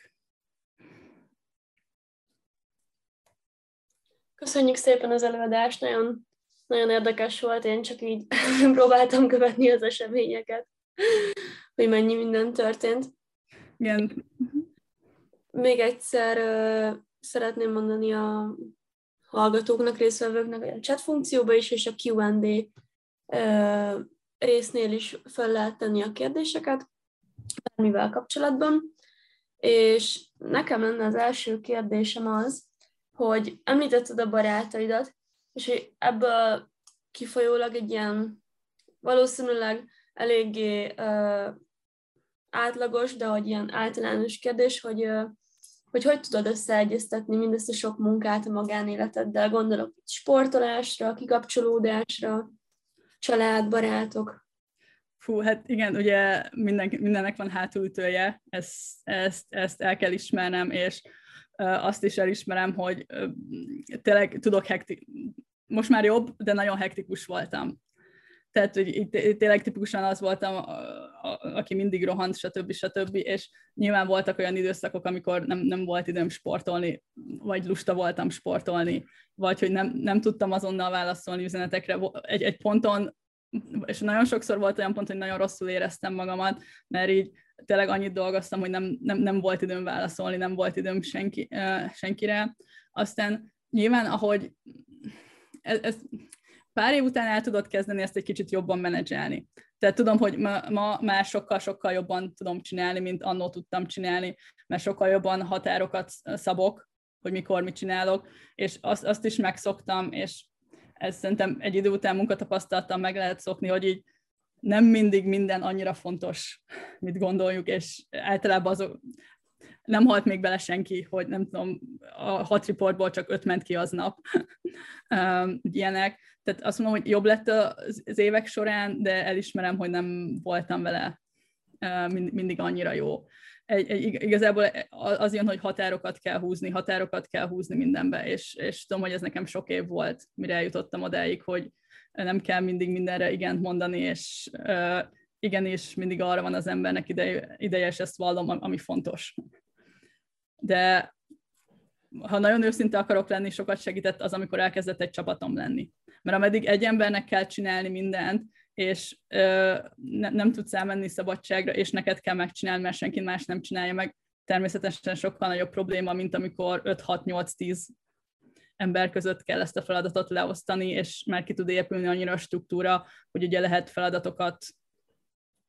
Köszönjük szépen az előadást, nagyon, nagyon érdekes volt, én csak így próbáltam követni az eseményeket, hogy mennyi minden történt. Igen. Még egyszer uh, szeretném mondani a hallgatóknak, részvevőknek, hogy a chat funkcióba is, és a Q&A uh, résznél is fel lehet tenni a kérdéseket bármivel kapcsolatban. És nekem lenne az első kérdésem az, hogy említetted a barátaidat, és hogy ebből kifolyólag egy ilyen valószínűleg eléggé uh, átlagos, de hogy ilyen általános kérdés, hogy, uh, hogy hogy tudod összeegyeztetni mindezt a sok munkát a magánéleteddel, gondolok sportolásra, kikapcsolódásra, család, barátok. Fú, hát igen, ugye minden, mindennek van hátulütője, ezt, ezt, ezt el kell ismernem, és azt is elismerem, hogy tényleg tudok hekti... Most már jobb, de nagyon hektikus voltam. Tehát, hogy itt, tényleg tipikusan az voltam, aki mindig rohant, stb. stb. És nyilván voltak olyan időszakok, amikor nem, nem volt időm sportolni, vagy lusta voltam sportolni, vagy hogy nem, nem tudtam azonnal válaszolni üzenetekre. Egy, egy ponton és nagyon sokszor volt olyan pont, hogy nagyon rosszul éreztem magamat, mert így tényleg annyit dolgoztam, hogy nem, nem, nem volt időm válaszolni, nem volt időm senki, senkire. Aztán nyilván, ahogy ez, ez pár év után el tudod kezdeni ezt egy kicsit jobban menedzselni. Tehát tudom, hogy ma, ma már sokkal-sokkal jobban tudom csinálni, mint annó tudtam csinálni, mert sokkal jobban határokat szabok, hogy mikor mit csinálok, és azt, azt is megszoktam, és ez szerintem egy idő után munkatapasztalattal meg lehet szokni, hogy így nem mindig minden annyira fontos, mit gondoljuk, és általában azok, nem halt még bele senki, hogy nem tudom, a hat riportból csak öt ment ki aznap, ilyenek. Tehát azt mondom, hogy jobb lett az évek során, de elismerem, hogy nem voltam vele mindig annyira jó egy, egy, igazából az jön, hogy határokat kell húzni, határokat kell húzni mindenbe, és, és tudom, hogy ez nekem sok év volt, mire eljutottam odáig, hogy nem kell mindig mindenre igent mondani, és uh, igenis mindig arra van az embernek ideje, ideje és ezt vallom, ami fontos. De ha nagyon őszinte akarok lenni, sokat segített az, amikor elkezdett egy csapatom lenni. Mert ameddig egy embernek kell csinálni mindent, és ö, ne, nem tudsz elmenni szabadságra, és neked kell megcsinálni, mert senki más nem csinálja meg. Természetesen sokkal nagyobb probléma, mint amikor 5-6-8-10 ember között kell ezt a feladatot leosztani, és már ki tud épülni annyira a struktúra, hogy ugye lehet feladatokat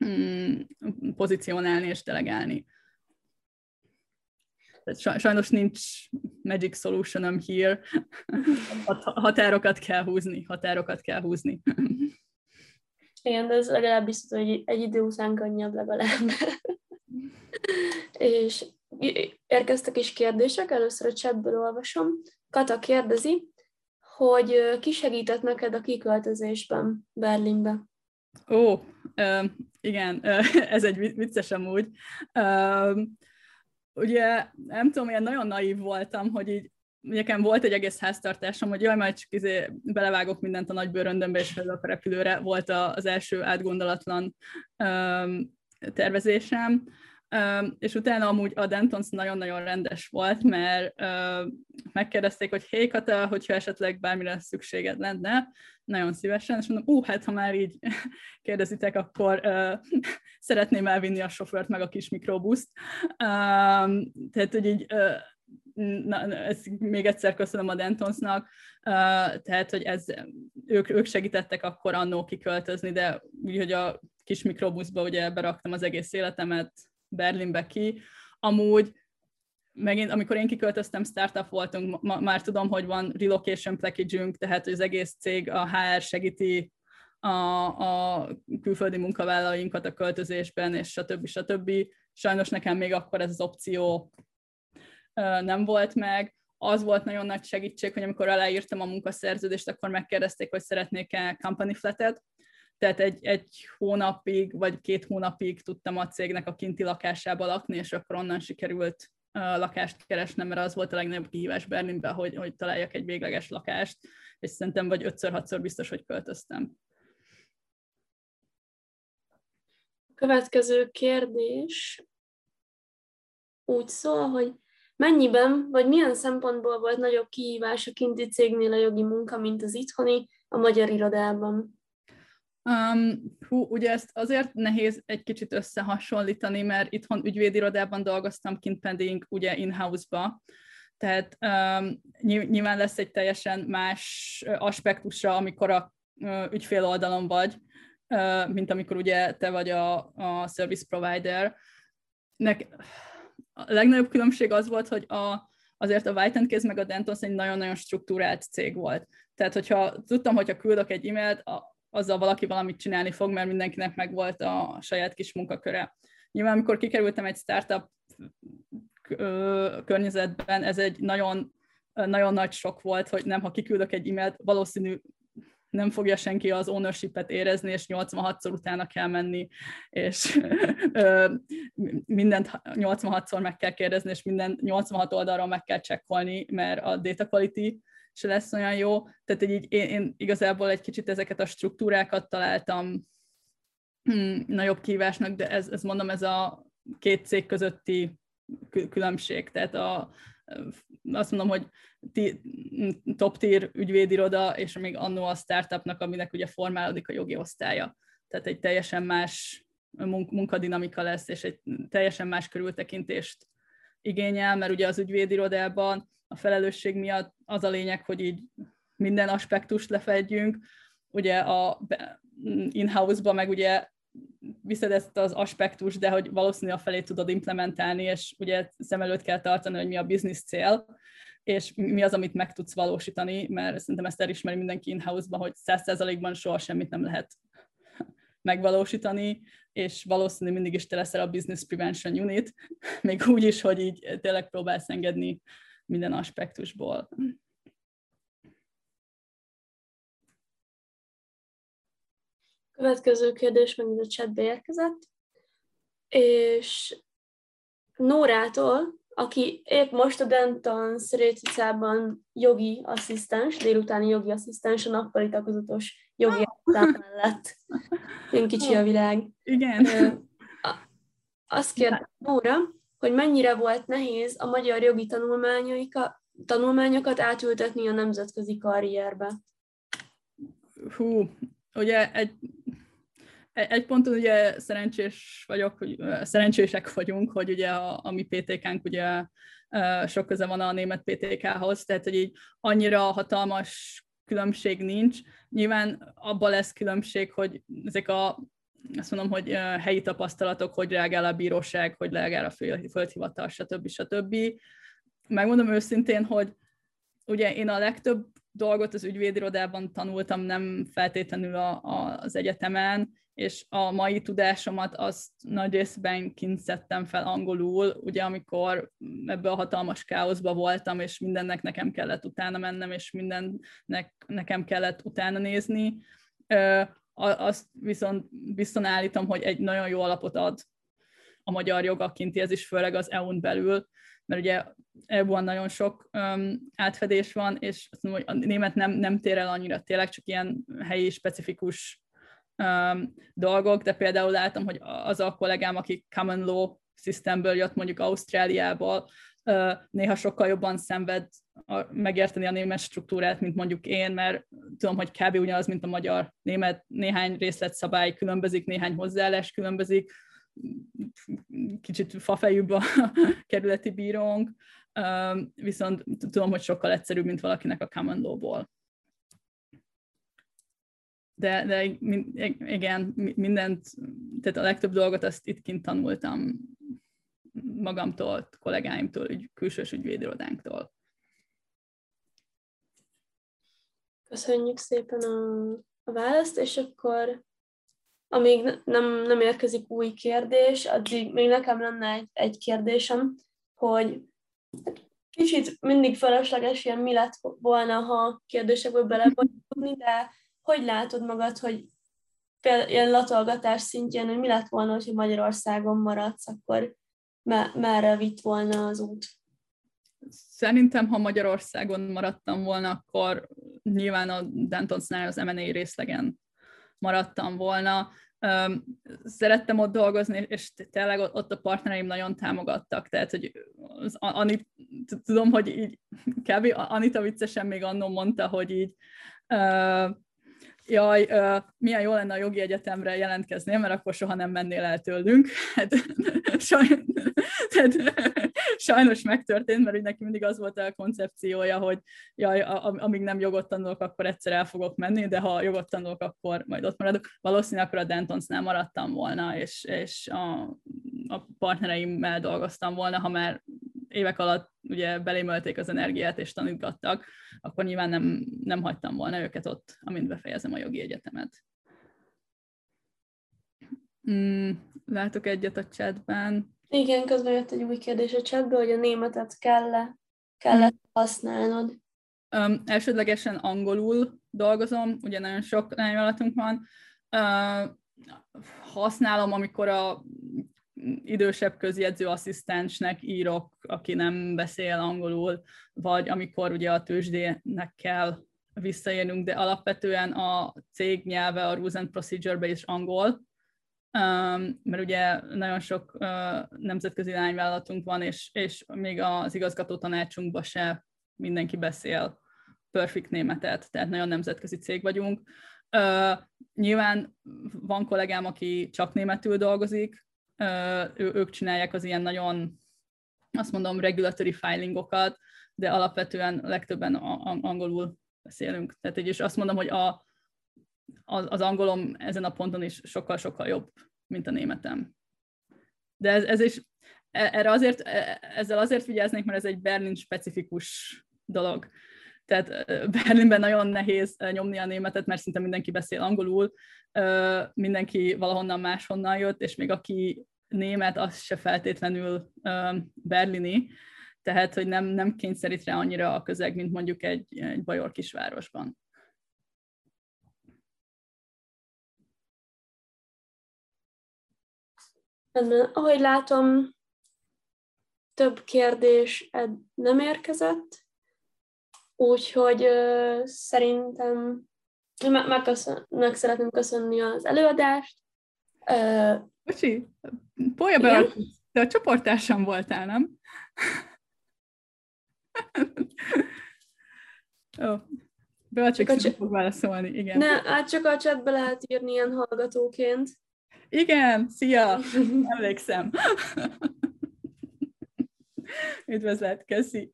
mm, pozícionálni és delegálni. Sajnos nincs magic solution here. Határokat kell húzni, határokat kell húzni. Igen, de ez legalább biztos, hogy egy idő után könnyebb legalább. és érkeztek is kérdések, először a chatből olvasom. Kata kérdezi, hogy ki segített neked a kiköltözésben Berlinbe? Ó, uh, igen, uh, ez egy vicces amúgy. Uh, ugye nem tudom, ilyen nagyon naív voltam, hogy így nekem volt egy egész háztartásom, hogy jaj, majd csak izé belevágok mindent a nagy bőröndömbe, és fel a repülőre volt az első átgondolatlan um, tervezésem. Um, és utána amúgy a Dentons nagyon-nagyon rendes volt, mert uh, megkérdezték, hogy hé Kata, hogyha esetleg bármire szükséged lenne, nagyon szívesen, és mondom, ú, hát ha már így kérdezitek, akkor uh, szeretném elvinni a sofőrt meg a kis mikrobuszt. Um, tehát, hogy így uh, na, ezt még egyszer köszönöm a Dentonsnak, uh, tehát, hogy ez, ők, ők segítettek akkor annó kiköltözni, de úgy, hogy a kis mikrobuszba ugye beraktam az egész életemet Berlinbe ki. Amúgy megint, amikor én kiköltöztem, startup voltunk, ma, már tudom, hogy van relocation package tehát hogy az egész cég, a HR segíti a, a külföldi munkavállalóinkat a költözésben, és stb. stb. Sajnos nekem még akkor ez az opció nem volt meg. Az volt nagyon nagy segítség, hogy amikor aláírtam a munkaszerződést, akkor megkérdezték, hogy szeretnék-e company flatet, tehát egy, egy hónapig, vagy két hónapig tudtam a cégnek a kinti lakásába lakni, és akkor onnan sikerült lakást keresnem, mert az volt a legnagyobb kihívás Berlinben, hogy, hogy találjak egy végleges lakást, és szerintem vagy ötször-hatszor biztos, hogy költöztem. Következő kérdés úgy szól, hogy Mennyiben, vagy milyen szempontból volt nagyobb kihívás a kinti cégnél a jogi munka, mint az itthoni, a magyar irodában? Um, hú, ugye ezt azért nehéz egy kicsit összehasonlítani, mert itthon ügyvédirodában dolgoztam, kint pedig ugye in-house-ba, tehát um, nyilván lesz egy teljesen más aspektusra, amikor a uh, ügyfél oldalon vagy, uh, mint amikor ugye te vagy a, a service provider. Nek, a legnagyobb különbség az volt, hogy a, azért a White Case meg a Dentons egy nagyon-nagyon struktúrált cég volt. Tehát, hogyha tudtam, hogyha küldök egy e-mailt, a, azzal valaki valamit csinálni fog, mert mindenkinek megvolt a saját kis munkaköre. Nyilván, amikor kikerültem egy startup környezetben, ez egy nagyon, nagyon nagy sok volt, hogy nem, ha kiküldök egy e-mailt, valószínű nem fogja senki az ownership-et érezni, és 86-szor utána kell menni, és mindent 86-szor meg kell kérdezni, és minden 86 oldalról meg kell csekkolni, mert a data quality se lesz olyan jó. Tehát így én, én igazából egy kicsit ezeket a struktúrákat találtam hmm, nagyobb kívásnak, de ez, ez mondom, ez a két cég közötti különbség. Tehát a, azt mondom, hogy top tier ügyvédiroda, és még annó a startupnak, aminek ugye formálódik a jogi osztálya. Tehát egy teljesen más munkadinamika lesz, és egy teljesen más körültekintést igényel, mert ugye az ügyvédirodában a felelősség miatt az a lényeg, hogy így minden aspektust lefedjünk. Ugye a in-house-ba meg ugye viszed ezt az aspektus, de hogy valószínűleg a felé tudod implementálni, és ugye szem előtt kell tartani, hogy mi a business cél, és mi az, amit meg tudsz valósítani, mert szerintem ezt elismeri mindenki in-house-ban, hogy 100%-ban soha semmit nem lehet megvalósítani, és valószínűleg mindig is te leszel a Business Prevention Unit, még úgy is, hogy így tényleg próbálsz engedni minden aspektusból. Következő kérdés megint a chatbe érkezett, és Nórától, aki épp most a Denton Szrécicában jogi asszisztens, délutáni jogi asszisztens a nappali takozatos jogi mellett. Én kicsi a világ. Igen. Azt kérdezem Nóra, hogy mennyire volt nehéz a magyar jogi tanulmányokat átültetni a nemzetközi karrierbe? Hú, ugye egy egy ponton ugye szerencsés vagyok, hogy szerencsések vagyunk, hogy ugye a, a mi PTK-nk ugye sok köze van a német PTK-hoz, tehát hogy így annyira hatalmas különbség nincs. Nyilván abban lesz különbség, hogy ezek a azt mondom, hogy helyi tapasztalatok, hogy reagál a bíróság, hogy reagál a földhivatal, stb. stb. Megmondom őszintén, hogy ugye én a legtöbb dolgot az ügyvédirodában tanultam, nem feltétlenül a, a, az egyetemen, és a mai tudásomat azt nagy részben kint fel angolul, ugye amikor ebbe a hatalmas káoszba voltam, és mindennek nekem kellett utána mennem, és mindennek nekem kellett utána nézni. Azt viszont bizton állítom, hogy egy nagyon jó alapot ad a magyar jog kinti, ez is főleg az EU-n belül, mert ugye EU-ban nagyon sok um, átfedés van, és azt mondom, hogy a német nem, nem tér el annyira, tényleg csak ilyen helyi specifikus um, dolgok, de például látom, hogy az a kollégám, aki common law systemből jött mondjuk Ausztráliából, néha sokkal jobban szenved a, megérteni a német struktúrát, mint mondjuk én, mert tudom, hogy kb. ugyanaz, mint a magyar német, néhány részletszabály különbözik, néhány hozzáállás különbözik, kicsit fafejűbb a kerületi bírónk, viszont tudom, hogy sokkal egyszerűbb, mint valakinek a common law-ból de, de igen, mindent, tehát a legtöbb dolgot azt itt kint tanultam magamtól, kollégáimtól, ügy, külsős ügyvédirodánktól. Köszönjük szépen a, a választ, és akkor amíg nem, nem érkezik új kérdés, addig még nekem lenne egy, egy kérdésem, hogy kicsit mindig felesleges ilyen mi lett volna, ha kérdésekből bele de hogy látod magad, hogy például ilyen latolgatás szintjén, hogy mi lett volna, hogyha Magyarországon maradsz, akkor me- merre vitt volna az út? Szerintem, ha Magyarországon maradtam volna, akkor nyilván a Dentonsnál az M&A részlegen maradtam volna. Szerettem ott dolgozni, és tényleg ott a partnereim nagyon támogattak, tehát, hogy az Anit, tudom, hogy így kb. Anita viccesen még annól mondta, hogy így jaj, milyen jó lenne a jogi egyetemre jelentkezni, mert akkor soha nem mennél el tőlünk. Hát, saj, tehát, sajnos megtörtént, mert neki mindig az volt a koncepciója, hogy jaj, amíg nem jogot tanulok, akkor egyszer el fogok menni, de ha jogot tanulok, akkor majd ott maradok. Valószínűleg akkor a Dentonsnál maradtam volna, és, és a, a partnereimmel dolgoztam volna, ha már évek alatt ugye belémölték az energiát és tanítgattak, akkor nyilván nem, nem hagytam volna őket ott, amint befejezem a jogi egyetemet. Mm, látok egyet a chatben. Igen, közben jött egy új kérdés a chatbe, hogy a németet kell-e, kell mm. használnod. Um, elsődlegesen angolul dolgozom, ugye nagyon sok lányvállalatunk van. Uh, használom, amikor a idősebb közjegyző asszisztensnek írok, aki nem beszél angolul, vagy amikor ugye a tőzsdének kell visszaérnünk, de alapvetően a cég nyelve a Rules and Procedure-be is angol, mert ugye nagyon sok nemzetközi lányvállalatunk van, és, és még az igazgató tanácsunkban se mindenki beszél perfect németet, tehát nagyon nemzetközi cég vagyunk. nyilván van kollégám, aki csak németül dolgozik, ő, ők csinálják az ilyen nagyon, azt mondom, regulatory filingokat, de alapvetően legtöbben angolul beszélünk. Tehát így is azt mondom, hogy a, az, az angolom ezen a ponton is sokkal-sokkal jobb, mint a németem. De ez, ez is, e, erre azért, e, ezzel azért vigyáznék, mert ez egy Berlin specifikus dolog. Tehát Berlinben nagyon nehéz nyomni a németet, mert szinte mindenki beszél angolul, mindenki valahonnan máshonnan jött, és még aki német, az se feltétlenül berlini, tehát hogy nem, nem kényszerít rá annyira a közeg, mint mondjuk egy, egy bajor kisvárosban. Ahogy látom, több kérdés nem érkezett, úgyhogy uh, szerintem meg, meg szeretném köszönni az előadást. Uh, Bocsi, Polya be, te a csoportársam voltál, nem? Ó, Beatrix csak fog válaszolni, igen. Ne, hát csak a chatbe lehet írni ilyen hallgatóként. Igen, szia! Emlékszem. Üdvözlet, köszi.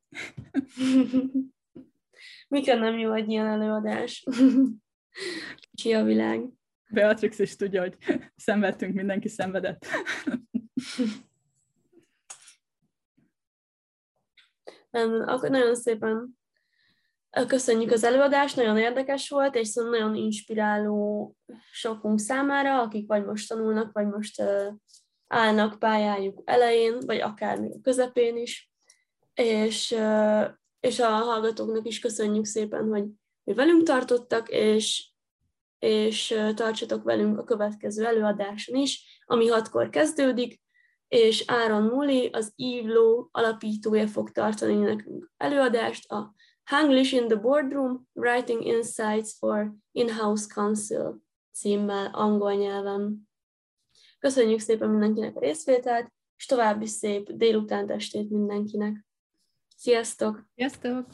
Mikor nem jó egy ilyen előadás? Kicsi a világ. Beatrix is tudja, hogy szenvedtünk, mindenki szenvedett. Akkor nagyon szépen köszönjük az előadást, nagyon érdekes volt, és szóval nagyon inspiráló sokunk számára, akik vagy most tanulnak, vagy most állnak pályájuk elején, vagy akár még a közepén is. És, és a hallgatóknak is köszönjük szépen, hogy, velünk tartottak, és és tartsatok velünk a következő előadáson is, ami hatkor kezdődik, és Áron Muli, az Ívló alapítója fog tartani nekünk előadást a Hanglish in the boardroom, writing insights for in-house council címmel angol nyelven. Köszönjük szépen mindenkinek a részvételt, és további szép délután estét mindenkinek. Sziasztok! Sziasztok!